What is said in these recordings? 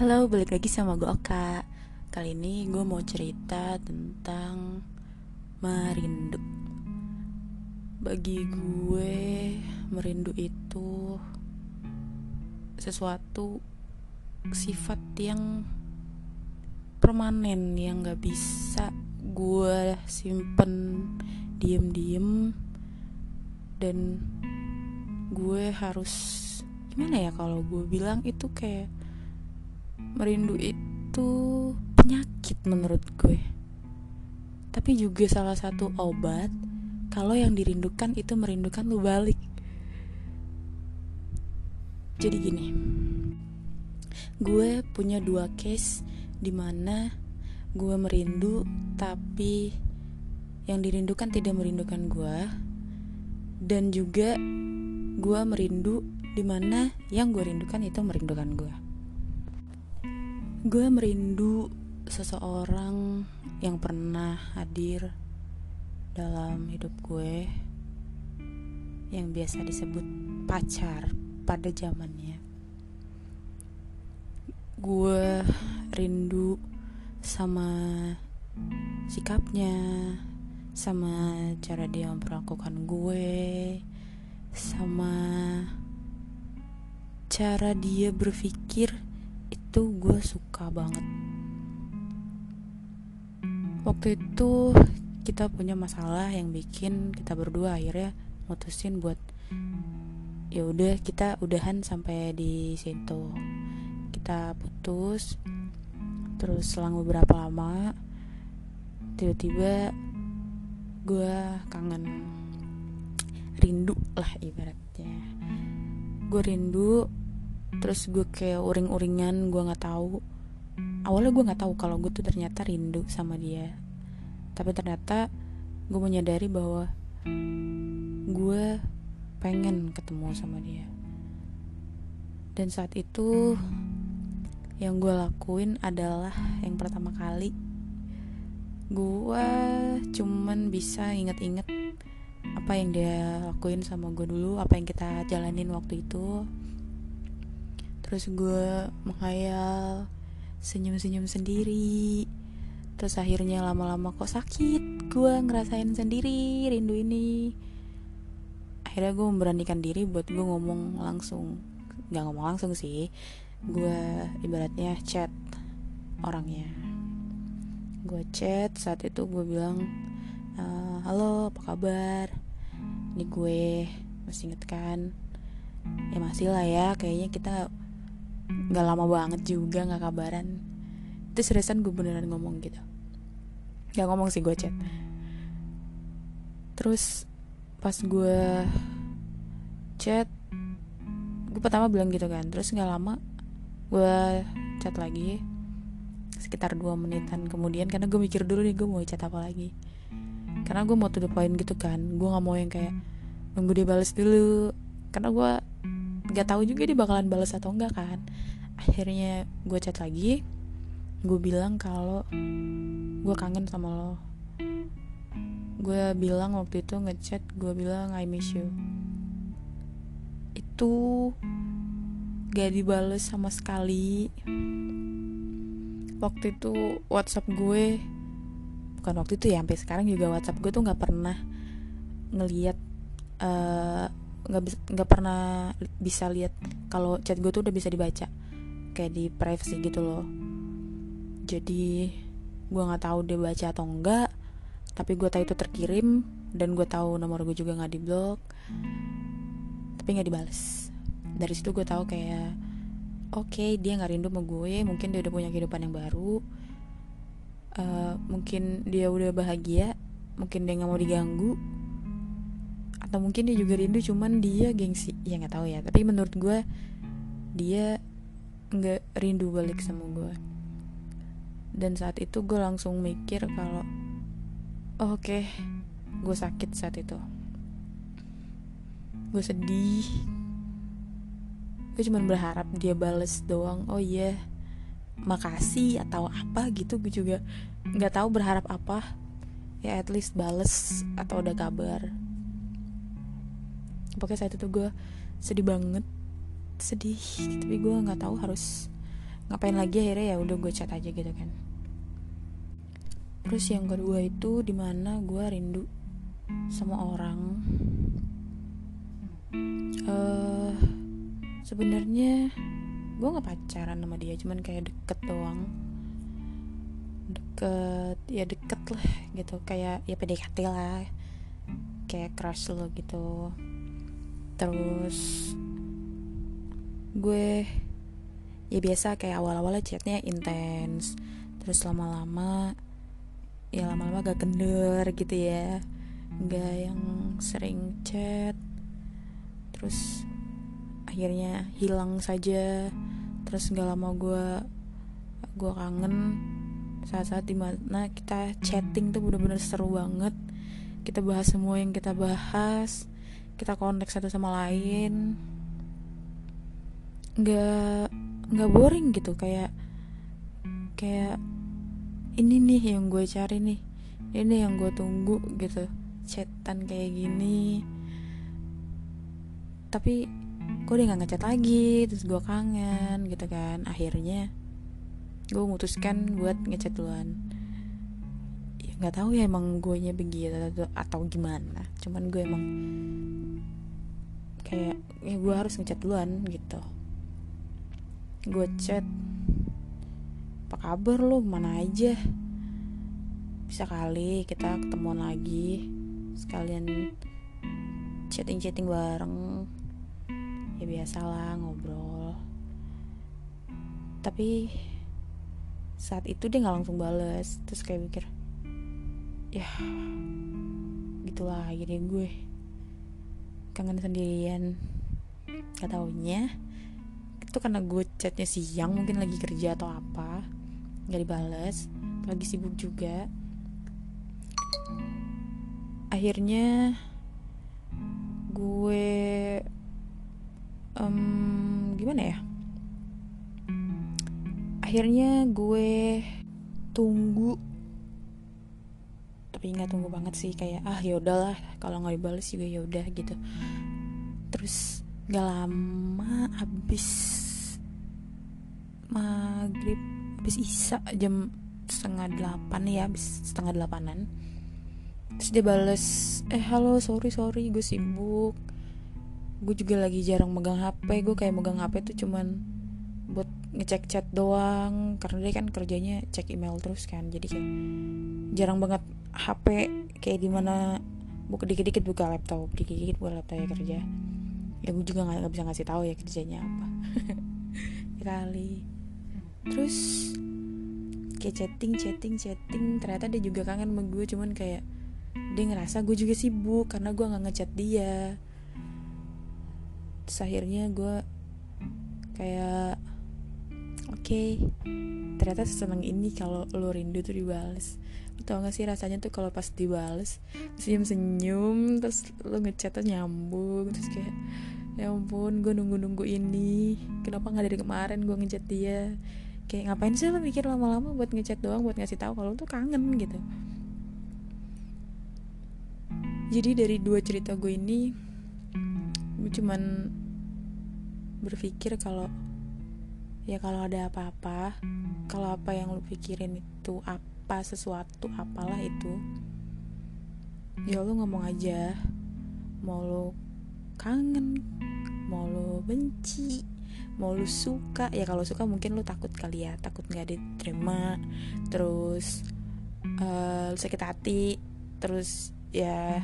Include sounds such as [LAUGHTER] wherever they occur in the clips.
Halo, balik lagi sama gue Oka. Kali ini gue mau cerita tentang merindu. Bagi gue, merindu itu sesuatu sifat yang permanen yang gak bisa gue simpen diem-diem. Dan gue harus gimana ya kalau gue bilang itu kayak merindu itu penyakit menurut gue. Tapi juga salah satu obat kalau yang dirindukan itu merindukan lu balik. Jadi gini gue punya dua case di mana gue merindu tapi yang dirindukan tidak merindukan gue. Dan juga gue merindu di mana yang gue rindukan itu merindukan gue gue merindu seseorang yang pernah hadir dalam hidup gue yang biasa disebut pacar pada zamannya. Gue rindu sama sikapnya sama cara dia memperlakukan gue sama cara dia berpikir itu gue suka banget. Waktu itu kita punya masalah yang bikin kita berdua akhirnya mutusin buat ya udah kita udahan sampai di situ. Kita putus terus selang beberapa lama tiba-tiba gue kangen rindu lah ibaratnya. Gue rindu terus gue kayak uring-uringan gue nggak tahu. Awalnya gue nggak tahu kalau gue tuh ternyata rindu sama dia. Tapi ternyata gue menyadari bahwa gue pengen ketemu sama dia. Dan saat itu yang gue lakuin adalah yang pertama kali gue cuman bisa inget-inget apa yang dia lakuin sama gue dulu apa yang kita jalanin waktu itu terus gue menghayal senyum-senyum sendiri. Terus akhirnya lama-lama kok sakit gue ngerasain sendiri rindu ini. Akhirnya gue memberanikan diri buat gue ngomong langsung. Nggak ngomong langsung sih gue ibaratnya chat orangnya. Gue chat saat itu gue bilang e, halo apa kabar? Ini gue masih inget kan? Ya masih lah ya kayaknya kita nggak lama banget juga nggak kabaran. Itu seriusan gue beneran ngomong gitu. Nggak ngomong sih gue chat. Terus pas gue chat gue pertama bilang gitu kan. Terus nggak lama gue chat lagi. Sekitar dua menitan kemudian karena gue mikir dulu nih gue mau chat apa lagi. Karena gue mau to the point gitu kan. Gue nggak mau yang kayak nunggu dia balas dulu. Karena gue nggak tahu juga dia bakalan balas atau enggak kan. Akhirnya gue chat lagi gue bilang kalau gue kangen sama lo. Gue bilang waktu itu ngechat gue bilang I miss you. Itu gak dibales sama sekali. Waktu itu WhatsApp gue bukan waktu itu ya sampai sekarang juga WhatsApp gue tuh nggak pernah ngeliat nggak uh, nggak pernah bisa lihat kalau chat gue tuh udah bisa dibaca. Kayak di privacy gitu loh. Jadi gue nggak tahu dia baca atau enggak tapi gue tahu itu terkirim dan gue tahu nomor gue juga nggak diblok tapi nggak dibales. Dari situ gue tahu kayak oke okay, dia nggak rindu sama gue mungkin dia udah punya kehidupan yang baru uh, mungkin dia udah bahagia mungkin dia nggak mau diganggu atau mungkin dia juga rindu cuman dia gengsi. Ya nggak tahu ya. Tapi menurut gue dia nggak rindu balik sama gue dan saat itu gue langsung mikir kalau oh, oke okay, gue sakit saat itu. Gue sedih. Gue cuma berharap dia bales doang. Oh iya yeah. makasih atau apa gitu. Gue juga nggak tahu berharap apa. Ya at least bales atau ada kabar pokoknya saat itu gue sedih banget. Sedih tapi gue nggak tahu harus ngapain lagi akhirnya ya udah gue chat aja gitu kan. Terus yang kedua itu di mana gue rindu sama orang. Uh, sebenarnya gue nggak pacaran sama dia cuman kayak deket doang. Deket ya deket lah gitu. Kayak ya PDKT lah. Kayak crush lo gitu terus gue ya biasa kayak awal-awalnya chatnya intens terus lama-lama ya lama-lama gak kendor gitu ya gak yang sering chat terus akhirnya hilang saja terus gak lama gue gue kangen saat-saat di mana kita chatting tuh bener-bener seru banget kita bahas semua yang kita bahas kita konteks satu sama lain. Nggak nggak boring gitu kayak kayak ini nih yang gue cari nih ini yang gue tunggu gitu chatan kayak gini. Tapi gue udah gak ngechat lagi terus gue kangen gitu kan. Akhirnya gue memutuskan buat ngechat duluan nggak tahu ya emang gue nya begitu atau, gimana. Cuman gue emang kayak ya gue harus ngechat duluan gitu. Gue chat apa kabar lo mana aja? Bisa kali kita ketemuan lagi sekalian chatting-chatting bareng. Ya biasalah ngobrol. Tapi saat itu dia nggak langsung bales terus kayak mikir ya gitulah gini gue kangen sendirian. Gak itu karena gue chatnya siang mungkin lagi kerja atau apa nggak dibales lagi sibuk juga. Akhirnya gue um, gimana ya? Akhirnya gue tunggu tapi nggak tunggu banget sih kayak ah ya udahlah kalau nggak dibales juga ya udah gitu. Terus gak lama habis maghrib habis isa jam setengah delapan ya habis setengah delapanan. Terus dia bales eh halo sorry sorry gue sibuk. Gue juga lagi jarang megang HP gue kayak megang HP tuh cuman buat ngecek chat doang karena dia kan kerjanya cek email terus kan. Jadi kayak jarang banget HP kayak di mana buka dikit-dikit buka laptop dikit-dikit buka laptop ya kerja. Ya gue juga nggak bisa ngasih tahu ya kerjanya apa. [LAUGHS] Ya kali. Terus kayak chatting chatting chatting. Ternyata dia juga kangen sama gue cuman kayak dia ngerasa gue juga sibuk karena gue nggak ngechat dia. Terus akhirnya gue kayak oke. Okay, ternyata seneng ini kalau lo rindu tuh dibales. Lo tau gak sih rasanya tuh kalau pas dibales senyum senyum terus lo ngechat tuh nyambung terus kayak ya ampun gue nunggu nunggu ini. Kenapa nggak dari kemarin gue ngechat dia? Kayak ngapain sih lo mikir lama-lama buat ngechat doang buat ngasih tahu kalau tuh kangen gitu. Jadi dari dua cerita gue ini gue cuman berpikir kalau ya kalau ada apa-apa kalau apa yang lo pikirin itu apa sesuatu apalah itu ya lo ngomong aja. Mau lo kangen mau lo benci mau lu suka ya kalau suka mungkin lu takut kali ya takut nggak diterima. Terus uh, sakit hati terus ya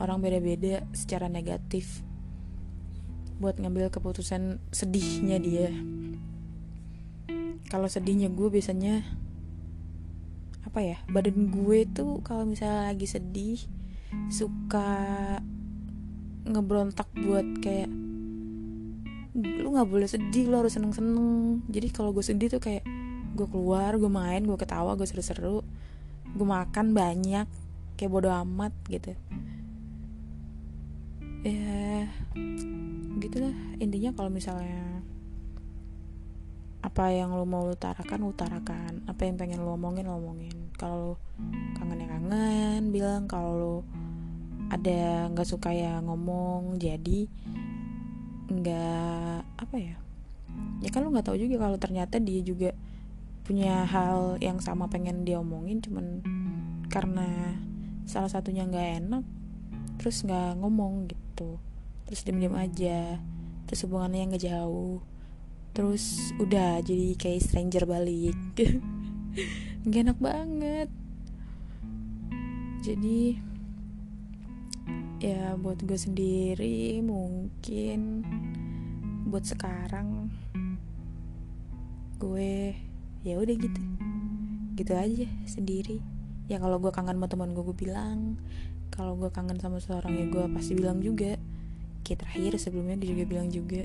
orang beda-beda secara negatif buat ngambil keputusan sedihnya dia. Kalau sedihnya gue biasanya apa ya badan gue tuh kalau misalnya lagi sedih suka ngebrontak buat kayak lu nggak boleh sedih lu harus seneng seneng jadi kalau gue sedih tuh kayak gue keluar gue main gue ketawa gue seru-seru gue makan banyak kayak bodo amat gitu ya gitulah intinya kalau misalnya apa yang lo mau utarakan utarakan. Apa yang pengen lo omongin lo omongin. Kalau kangen ya kangen. Bilang kalau lo ada nggak suka ya ngomong. Jadi nggak apa ya? Ya kan lu nggak tahu juga kalau ternyata dia juga punya hal yang sama pengen dia omongin. Cuman karena salah satunya nggak enak terus nggak ngomong gitu terus diem diem aja. Terus hubungannya nggak jauh. Terus udah jadi kayak stranger balik. [LAUGHS] Nggak enak banget. Jadi ya buat gue sendiri mungkin buat sekarang gue ya udah gitu. Gitu aja sendiri. Ya kalau gue kangen sama teman gue gue bilang kalau gue kangen sama seorang ya gue pasti bilang juga. Kayak terakhir sebelumnya dia juga bilang juga.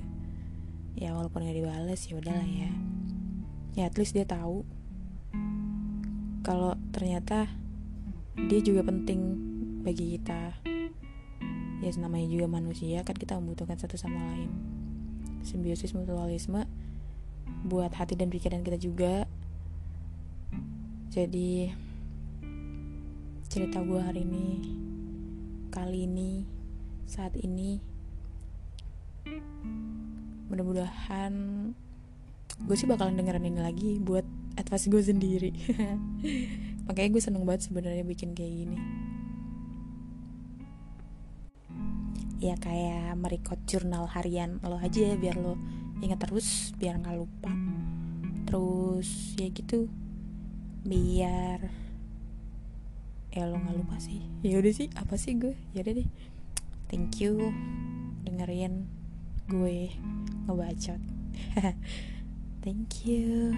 Ya walaupun gak dibales ya udahlah ya. Ya at least dia tahu. Kalau ternyata dia juga penting bagi kita. Ya namanya juga manusia kan kita membutuhkan satu sama lain. Simbiosis mutualisme buat hati dan pikiran kita juga. Jadi cerita gue hari ini saat ini. Mudah-mudahan gue sih bakalan dengerin ini lagi buat advice gue sendiri. [LAUGHS] Makanya gue seneng banget sebenarnya bikin kayak gini. Ya kayak merekod jurnal harian lo aja biar lo ingat terus biar nggak lupa. Terus ya gitu. Biar ya lo nggak lupa sih. Ya udah sih apa sih gue? Ya deh thank you. Dengerin gue ngebacot. [LAUGHS] Thank you